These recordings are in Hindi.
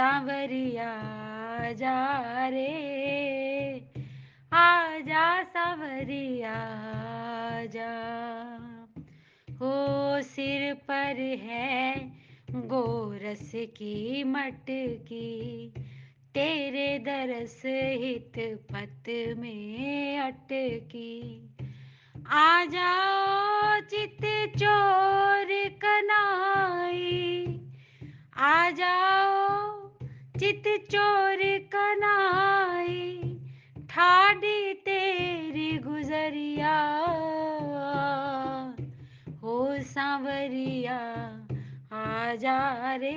सांवरिया जा रे। आजा सांवरिया जा। हो सिर पर है गोरस की मटकी, तेरे दरस हित पत में अटकी। आ जाओ चित चोर कनाई आ जाओ चित चोर कनाई ठाडी तेरी गुजरिया। हो सांवरिया जा रे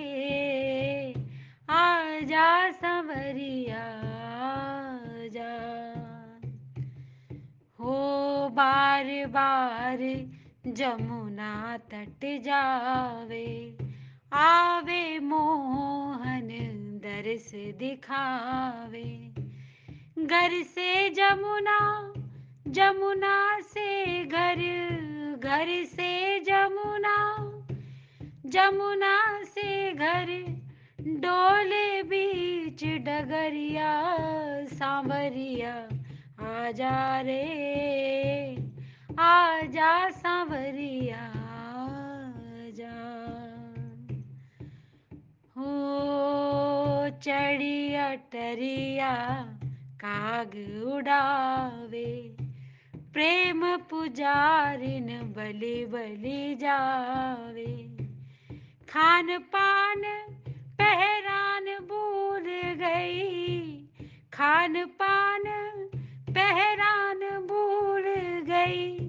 आ जा सांवरिया जा हो बार बार जमुना तट जावे, आवे मोहन दरस दिखावे, घर से जमुना जमुना से घर घर से जमुना जमुना से घर, डोले बीच डगरिया, सांवरिया आजा रे आजा सांवरिया। हो टरिया काग उड़ावे। प्रेम पुजारिन बलि बलि जावे। खान पान पहरान भूल गई। खान पान पहरान भूल गई।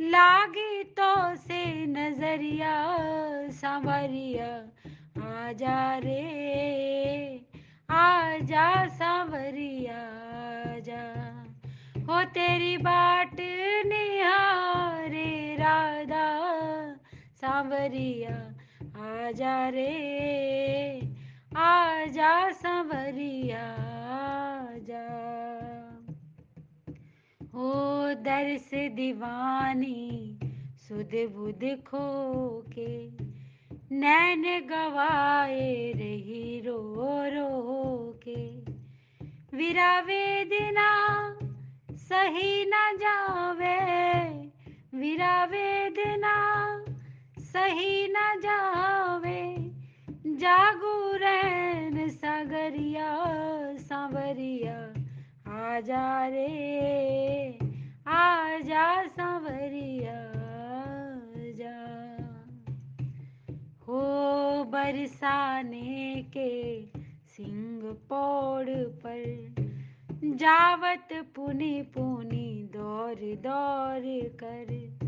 लागी तो से नज़रिया सांवरिया आ जा रे। आजा सांवरिया जा हो तेरी बाट निहारे राधा। सांवरिया आजा रे। आजा सांवरिया जा हो दर्श दीवानी, सुध बुध खो के नैन गवाए रही रो रो के। विरा वेदना सही न जावे। विरा वेदना सही न जावे। जागू रैन सागरिया, सांवरिया जा रे। बरसाने के सिंह पौड़ पर जावत पुनि पुनि दौर दौर कर।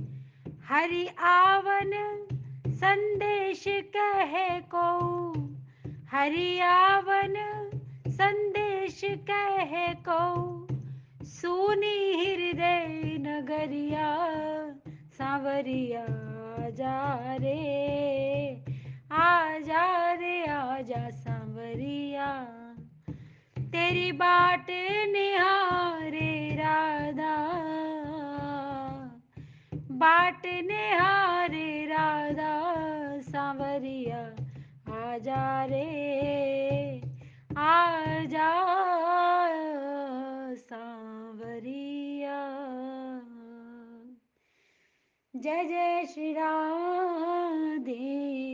हरि आवन संदेश कहे को? हरि आवन संदेश कहे को? सुनी हृदय नगरिया, सांवरिया जा रे। आजा रे, आजा सांवरिया। तेरी बाट निहारे राधा। बाट निहारे राधा सांवरिया। आजा रे, आजा सांवरिया। जय जय श्री राधे।